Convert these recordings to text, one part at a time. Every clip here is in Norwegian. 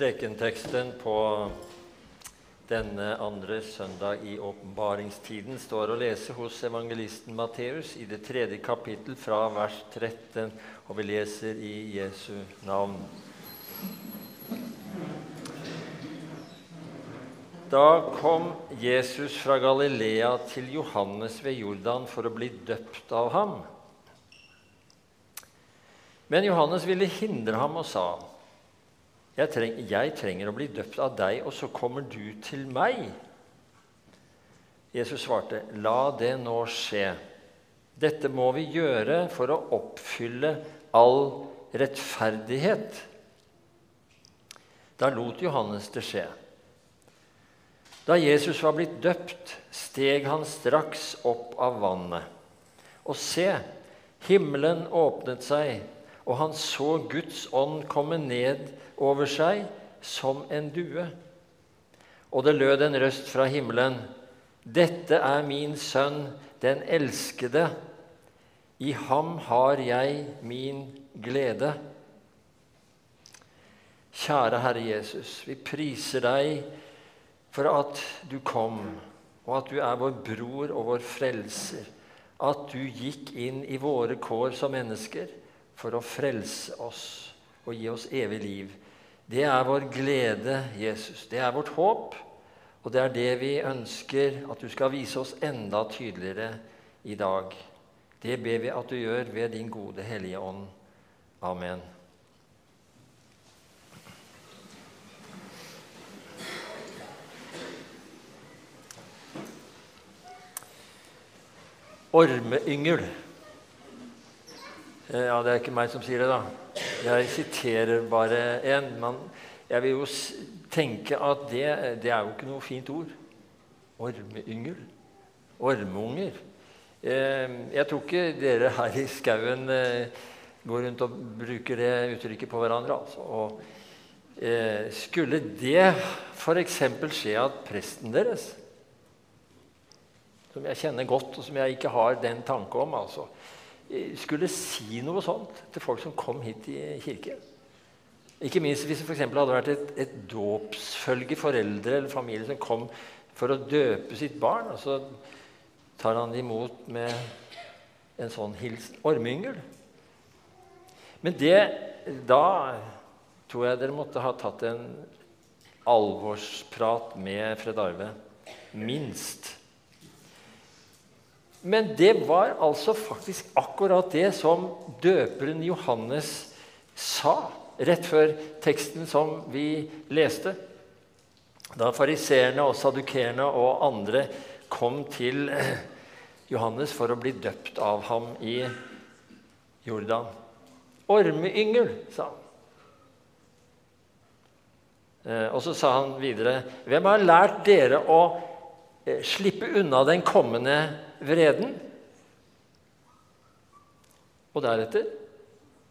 Prekenteksten på denne andre søndag i åpenbaringstiden står å lese hos evangelisten Matteus i det tredje kapittel fra vers 13, og vi leser i Jesu navn. Da kom Jesus fra Galilea til Johannes ved Jordan for å bli døpt av ham. Men Johannes ville hindre ham og sa:" jeg, treng, jeg trenger å bli døpt av deg, og så kommer du til meg. Jesus svarte, La det nå skje. Dette må vi gjøre for å oppfylle all rettferdighet. Da lot Johannes det skje. Da Jesus var blitt døpt, steg han straks opp av vannet. Og se, himmelen åpnet seg, og han så Guds ånd komme ned over seg som en due. Og det lød en røst fra himmelen. Dette er min sønn, den elskede. I ham har jeg min glede. Kjære Herre Jesus, vi priser deg for at du kom, og at du er vår bror og vår frelser. At du gikk inn i våre kår som mennesker for å frelse oss og gi oss evig liv. Det er vår glede, Jesus. Det er vårt håp. Og det er det vi ønsker at du skal vise oss enda tydeligere i dag. Det ber vi at du gjør ved din gode Hellige Ånd. Amen. Ormeyngel. Ja, det er ikke meg som sier det, da. Jeg siterer bare en. Men jeg vil jo tenke at det, det, er jo ikke noe fint ord. Ormeyngel. Ormeunger. Eh, jeg tror ikke dere her i skauen eh, går rundt og bruker det uttrykket på hverandre. Altså. Og, eh, skulle det f.eks. skje at presten deres, som jeg kjenner godt, og som jeg ikke har den tanke om altså, skulle si noe sånt til folk som kom hit i kirken. Ikke minst hvis det for hadde vært et, et dåpsfølge, foreldre eller familie som kom for å døpe sitt barn, og så tar han det imot med en sånn hilsen. Ormyngel. Men det Da tror jeg dere måtte ha tatt en alvorsprat med Fred Arve. Minst. Men det var altså faktisk akkurat det som døperen Johannes sa rett før teksten som vi leste. Da fariseerne og sadukerene og andre kom til Johannes for å bli døpt av ham i Jordan. Ormeyngel, sa han. Eh, og så sa han videre.: Hvem har lært dere å eh, slippe unna den kommende vreden. Og deretter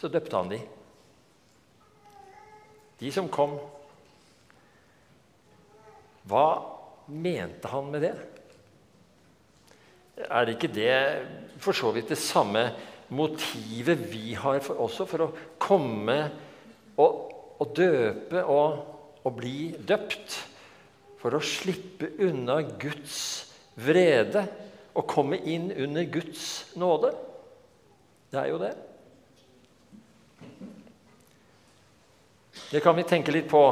så døpte han de. De som kom. Hva mente han med det? Er det ikke det for så vidt det samme motivet vi har for, også for å komme og, og døpe og, og bli døpt? For å slippe unna Guds vrede å komme inn under Guds nåde. Det er jo det. Det kan vi tenke litt på.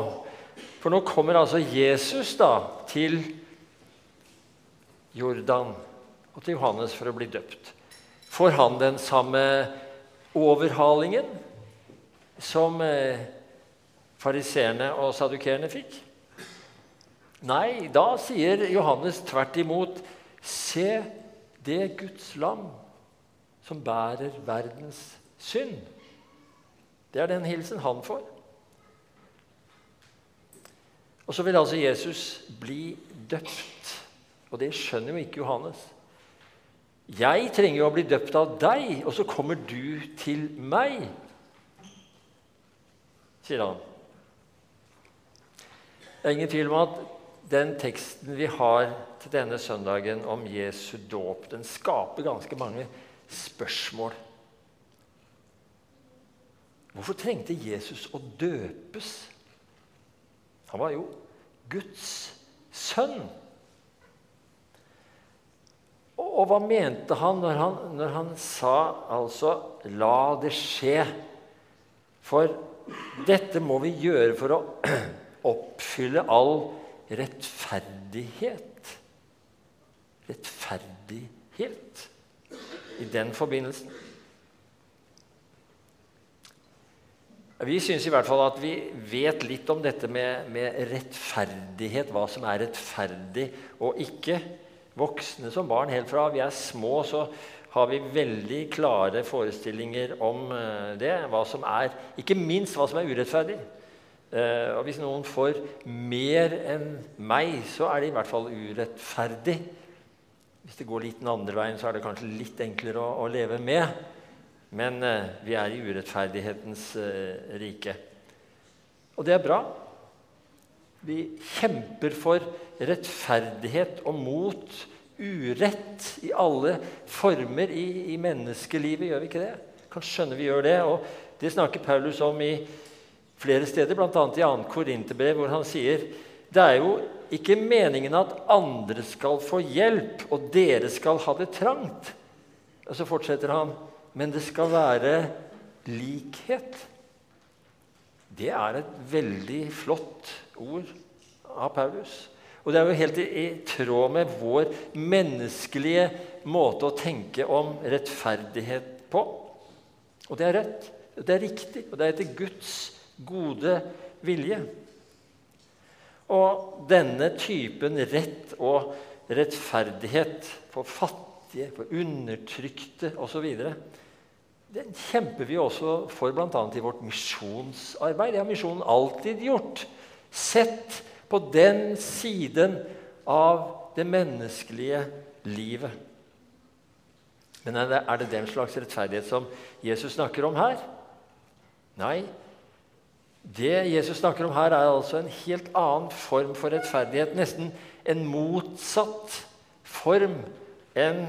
For nå kommer altså Jesus da til Jordan og til Johannes for å bli døpt. Får han den samme overhalingen som eh, fariseerne og sadukerene fikk? Nei, da sier Johannes tvert imot Se det Guds lam som bærer verdens synd. Det er den hilsen han får. Og så vil altså Jesus bli døpt. Og det skjønner jo ikke Johannes. Jeg trenger jo å bli døpt av deg, og så kommer du til meg, sier han. Det er ingen tvil om at den teksten vi har til denne søndagen om Jesu dåp, den skaper ganske mange spørsmål. Hvorfor trengte Jesus å døpes? Han var jo Guds sønn. Og, hva mente han når, han når han sa altså 'la det skje'? For dette må vi gjøre for å oppfylle all rettferdighet. Rettferdighet i den forbindelsen. Vi syns i hvert fall at vi vet litt om dette med, med, rettferdighet, hva som er rettferdig og ikke. Voksne som barn, helt fra vi er små, så har vi veldig klare forestillinger om eh, det. Hva som er, ikke minst hva som er urettferdig. Eh, og Hvis noen får mer enn meg, så er det i hvert fall urettferdig. Hvis det går litt den andre veien, så er det kanskje litt enklere å, å leve med. Men eh, vi er i urettferdighetens eh, rike. Og det er bra. Vi kjemper for rettferdighet og mot urett i alle former i, i menneskelivet, gjør vi ikke det? Kan skjønne vi gjør det. Og det snakker Paulus om i flere steder, bl.a. i 2. Korinterbrev, hvor han sier det er jo ikke meningen at andre skal få hjelp, og dere skal ha det trangt. Og så fortsetter han men det skal være likhet. Det er et veldig flott ord av Paulus. Og det er jo helt i, tråd med vår menneskelige måte å tenke om rettferdighet på. Og det er rett, det er riktig, og det er etter Guds gode vilje. Og denne typen rett og rettferdighet for fattige, for undertrykte osv. Den kjemper vi også for bl.a. i vårt misjonsarbeid. Det har misjonen alltid gjort. Sett på den siden av det menneskelige livet. Men er det den slags rettferdighet som Jesus snakker om her? Nei. Det Jesus snakker om her, er altså en helt annen form for rettferdighet. Nesten en motsatt form enn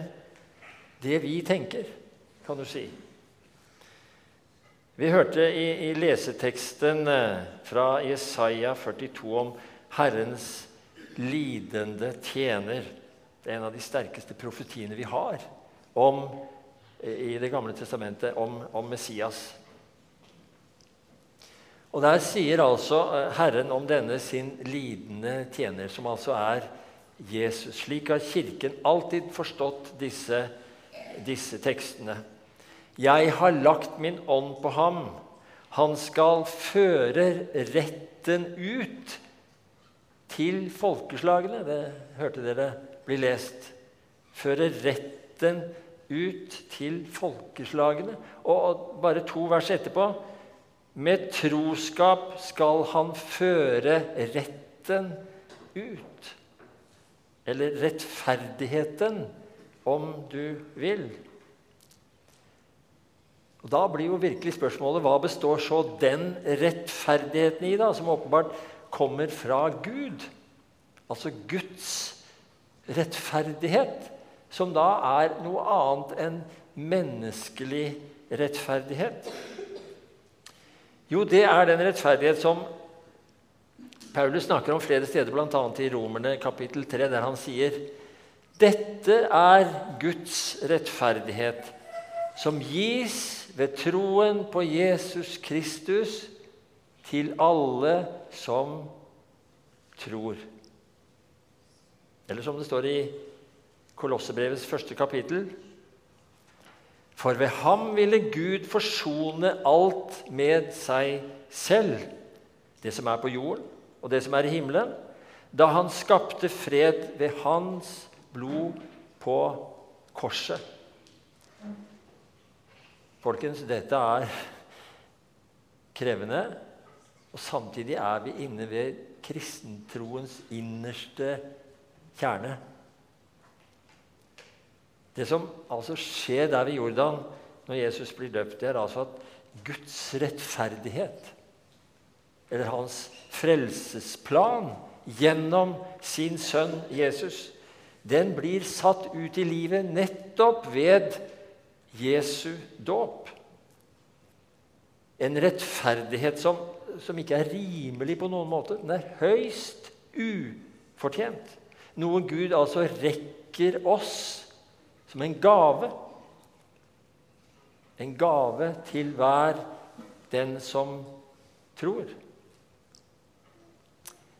det vi tenker, kan du si. Vi hørte i, i leseteksten eh, fra Jesaja 42 om Herrens lidende tjener. Det er en av de sterkeste profetiene vi har om, i Det gamle testamentet om, om Messias. Og Der sier altså eh, Herren om denne sin lidende tjener, som altså er Jesus. Slik har Kirken alltid forstått disse, disse tekstene. Jeg har lagt min ånd på ham. Han skal føre retten ut til folkeslagene. Det hørte dere bli lest. Føre retten ut til folkeslagene. Og bare to vers etterpå Med troskap skal han føre retten ut. Eller rettferdigheten, om du vil. Og Da blir jo virkelig spørsmålet hva består så den rettferdigheten i, da, som åpenbart kommer fra Gud? Altså Guds rettferdighet, som da er noe annet enn menneskelig rettferdighet. Jo, det er den rettferdighet som Paulus snakker om flere steder, bl.a. i Romerne kapittel 3, der han sier dette er Guds rettferdighet, som gis ved troen på Jesus Kristus til alle som tror. Eller som det står i Kolossebrevets første kapittel For ved ham ville Gud forsone alt med seg selv, det som er på jorden, og det som er i himmelen, da han skapte fred ved hans blod på korset. Folkens, dette er krevende. Og samtidig er vi inne ved kristentroens innerste kjerne. Det som altså skjer der ved Jordan når Jesus blir døpt, det er altså at Guds rettferdighet, eller hans frelsesplan gjennom sin sønn Jesus, den blir satt ut i livet nettopp ved Jesu dåp. En rettferdighet som, som ikke er rimelig på noen måte. Den er høyst ufortjent. Noe Gud altså rekker oss som en gave. En gave til hver den som tror.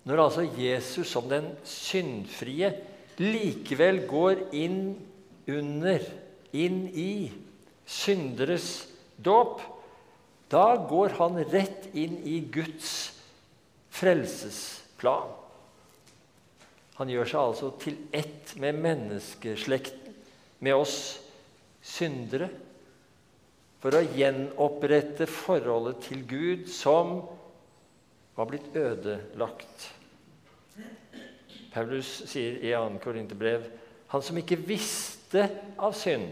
Når altså Jesus som den syndfrie likevel går inn under, inn i, synderes dåp, da går han rett inn i Guds frelsesplan. Han gjør seg altså til ett med menneskeslekten, med oss syndere, for å gjenopprette forholdet til Gud som var blitt ødelagt. Paulus sier i 2. Korinterbrev han som ikke visste av synd,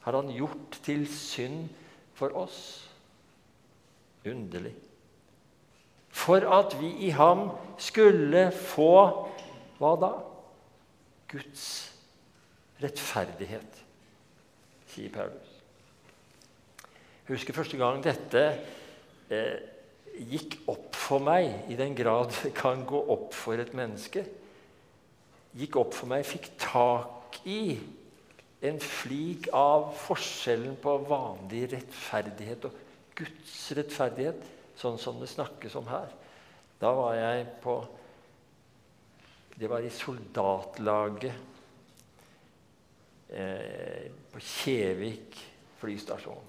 har han gjort til synd for oss underlig. For at vi i ham skulle få hva da? Guds rettferdighet, sier Paulus. Jeg husker første gang dette eh, gikk opp for meg, i den grad det kan gå opp for et menneske. Gikk opp for meg, fikk tak i en flik av forskjellen på vanlig rettferdighet og Guds rettferdighet, sånn som det snakkes om her. Da var jeg på Det var i soldatlaget eh, på Kjevik flystasjon.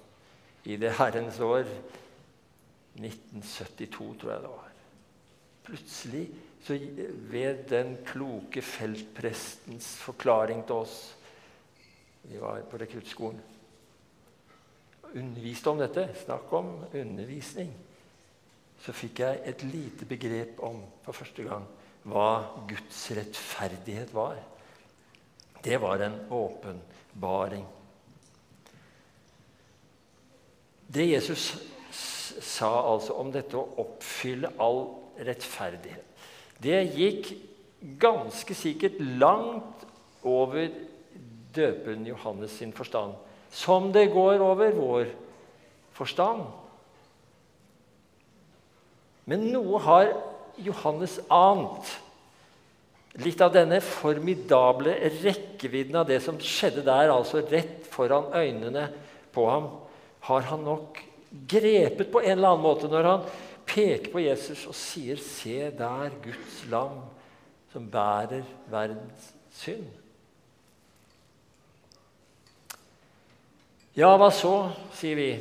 I det herrens år 1972, tror jeg det var. Plutselig, så ved den kloke feltprestens forklaring til oss Vi var på rekruttskolen underviste om dette, snakk om undervisning, så fikk jeg et lite begrep om for første gang hva Guds rettferdighet var. Det var en åpenbaring. Det Jesus sa altså om dette å oppfylle all rettferdighet, det gikk ganske sikkert langt over døperen Johannes sin forstand som det går over vår forstand. Men noe har Johannes ant. Litt av denne formidable rekkevidden av det som skjedde der, altså rett foran øynene på ham, har han nok grepet på en eller annen måte når han peker på Jesus og sier, 'Se der Guds lam som bærer verdens synd'. Ja, hva så, sier vi.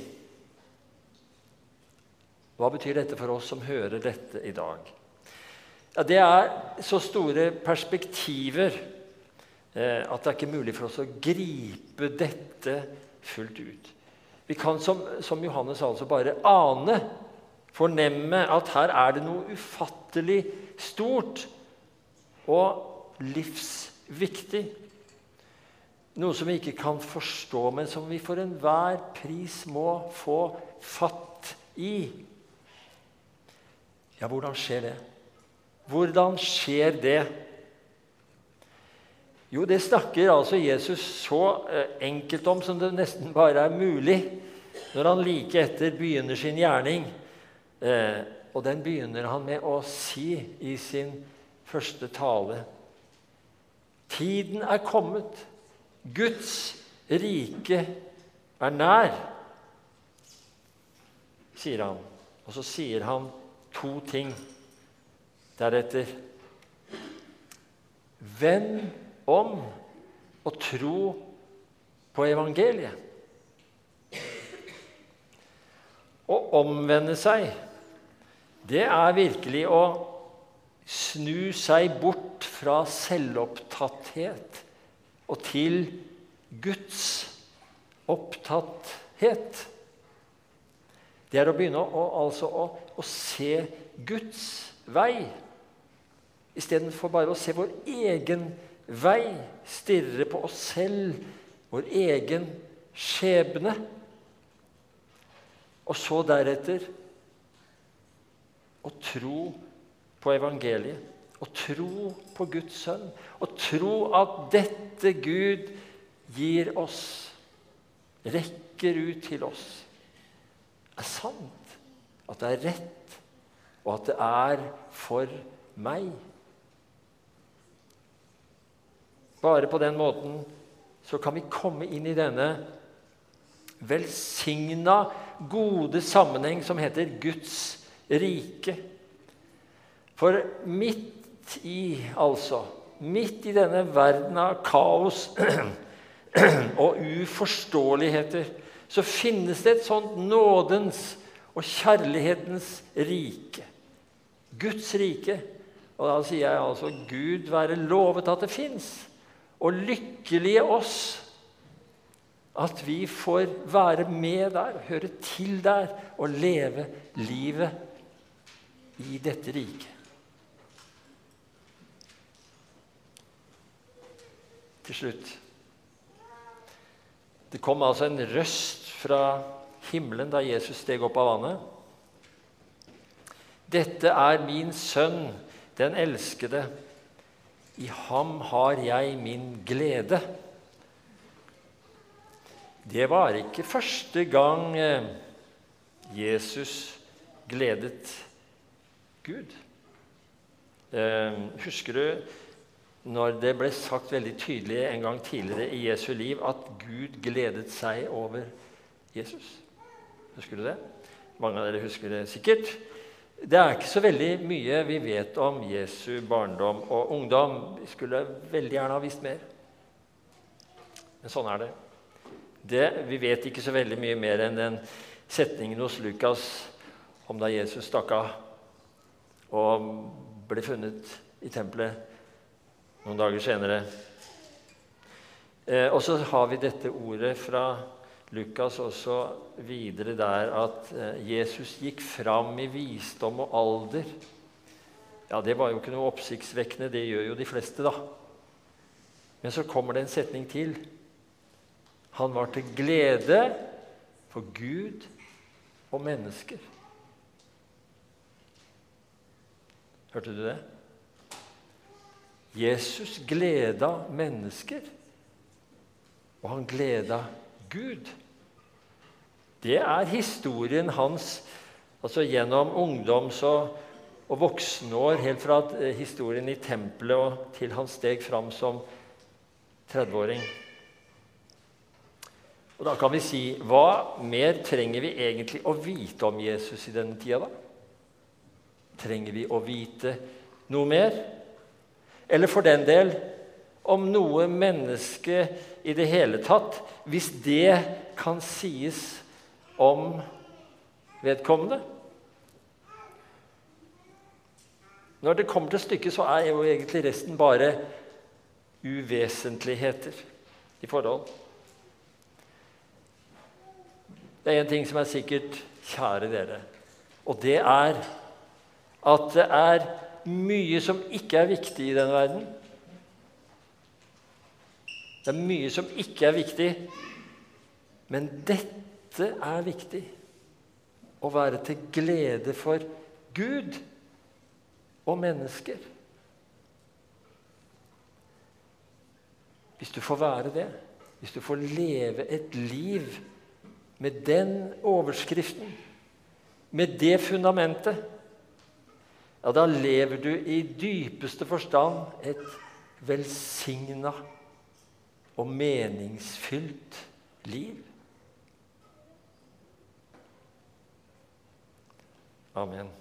Hva betyr dette for oss som hører dette i dag? Ja, Det er så store perspektiver eh, at det er ikke mulig for oss å gripe dette fullt ut. Vi kan som, som Johannes altså bare ane, fornemme, at her er det noe ufattelig stort og livsviktig. Noe som vi ikke kan forstå, men som vi for enhver pris må få fatt i. Ja, hvordan skjer det? Hvordan skjer det? Jo, det snakker altså Jesus så eh, enkelt om som det nesten bare er mulig når han like etter begynner sin gjerning. Eh, og den begynner han med å si i sin første tale. Tiden er kommet Guds rike er nær, sier han. Og så sier han to ting deretter. Vend om og tro på evangeliet. Å omvende seg, det er virkelig å snu seg bort fra selvopptatthet og til Guds opptatthet. Det er å begynne å, altså å, å se Guds vei istedenfor bare å se vår egen vei, stirre på oss selv, vår egen skjebne. Og så deretter å tro på evangeliet. Å tro på Guds sønn. Å tro at dette Gud gir oss, rekker ut til oss, er sant. At det er rett. og at det er for meg. Bare på den måten så kan vi komme inn i denne velsigna, gode sammenheng som heter Guds rike. For midt i, altså Midt i denne verden av kaos og uforståeligheter så finnes det et sånt nådens og kjærlighetens rike. Guds rike. Og da sier jeg altså Gud være lovet at det fins. Og lykkelige oss at vi får være med der, høre til der og leve livet i dette riket. Til slutt Det kom altså en røst fra himmelen da Jesus steg opp av vannet. Dette er min sønn, den elskede. I ham har jeg min glede. Det var ikke første gang eh, Jesus gledet Gud. Eh, husker du når det ble sagt veldig tydelig en gang tidligere i Jesu liv at Gud gledet seg over Jesus? Husker du det? Mange av dere husker det sikkert. Det er ikke så veldig mye vi vet om Jesu barndom og ungdom. Vi skulle veldig gjerne ha visst mer. Men sånn er det. det. Vi vet ikke så veldig mye mer enn den setningen hos Lukas om da Jesus stakk av og ble funnet i tempelet noen dager senere. Eh, og så har vi dette ordet fra Lukas også videre der at eh, Jesus gikk fram i visdom og alder. Ja, Det var jo ikke noe oppsiktsvekkende. Det gjør jo de fleste, da. Men så kommer det en setning til. Han var til glede for Gud og mennesker. Hørte du det? Jesus gleda mennesker, og han gleda Gud. Det er historien hans altså gjennom ungdoms- og, og voksenår, helt fra eh, historien i tempelet og til han steg fram som 30-åring. Og Da kan vi si hva mer trenger vi egentlig å vite om Jesus i denne tida? da? Trenger vi å vite noe mer? eller for den del om noe menneske i det hele tatt, hvis det kan sies om vedkommende. Når det kommer til stykket, så er jo egentlig resten bare uvesentligheter i forhold. Det er én ting som er sikkert, kjære dere, og det er at det er mye som ikke er viktig i denne verden. Det er mye som ikke er viktig, men dette er viktig. Å være til glede for Gud og mennesker. Hvis du får være det, hvis du får leve et liv med den overskriften, med det fundamentet ja, da lever du i dypeste forstand et velsigna og meningsfylt liv. Amen.